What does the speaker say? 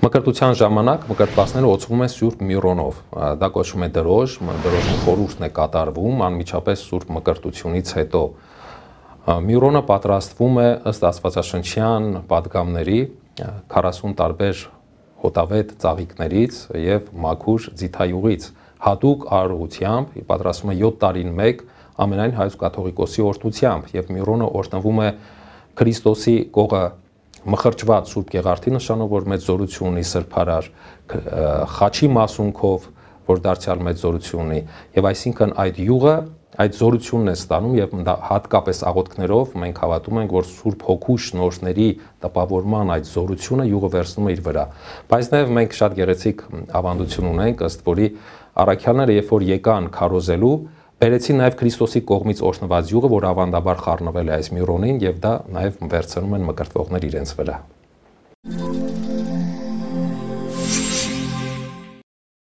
Մկրտության ժամանակ մկրտվածները օծվում են Սուրբ Միրոնով։ Դա կոչվում է դրոժ, դրոժի խորուրդն է կատարվում անմիջապես Սուրբ մկրտությունից հետո։ Միրոնը պատրաստվում է ըստ Աստվածաշնչյան падգամների 40 տարբեր հոտավետ ծաղիկներից եւ մաքուր ձիթայուղից հատուկ արարողությամբ պատրաստվում է 7 տարին 1 ամենայն հայոց կաթողիկոսի օրդությամբ եւ Միրոնը օրտնվում է Քրիստոսի կողը մխրճված Սուրբ Գեղարդի նշանով, որ մեծ զորություն ունի սրբարար, խաչի մասունքով, որ դարձյալ մեծ զորություն ունի, եւ այսինքն այդ յուղը այդ զորությունն է ստանում եւ հատկապես աղոթքներով մենք հավատում ենք, որ Սուրբ Հոգու շնորհների տպավորման այդ զորությունը յուղը վերցնում է իր վրա։ Բայց նաեւ մենք շատ գեղեցիկ ավանդություն ունենք, ըստ որի առաքյալները երբ որ եկան քարոզելու, բերեցին նաև Քրիստոսի կողմից օրհնված յուղը, որ ավանդաբար խառնվել է այս միրոնին եւ դա նաև վերցնում են մկրտվողներ իրենց վրա։